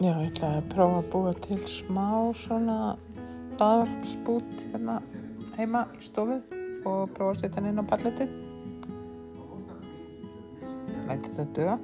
Já, ég ætlaði að prófa að búa til smá svona dagarspút hérna heima í stofu og prófa að setja hann inn á palletið. Læti þetta döga.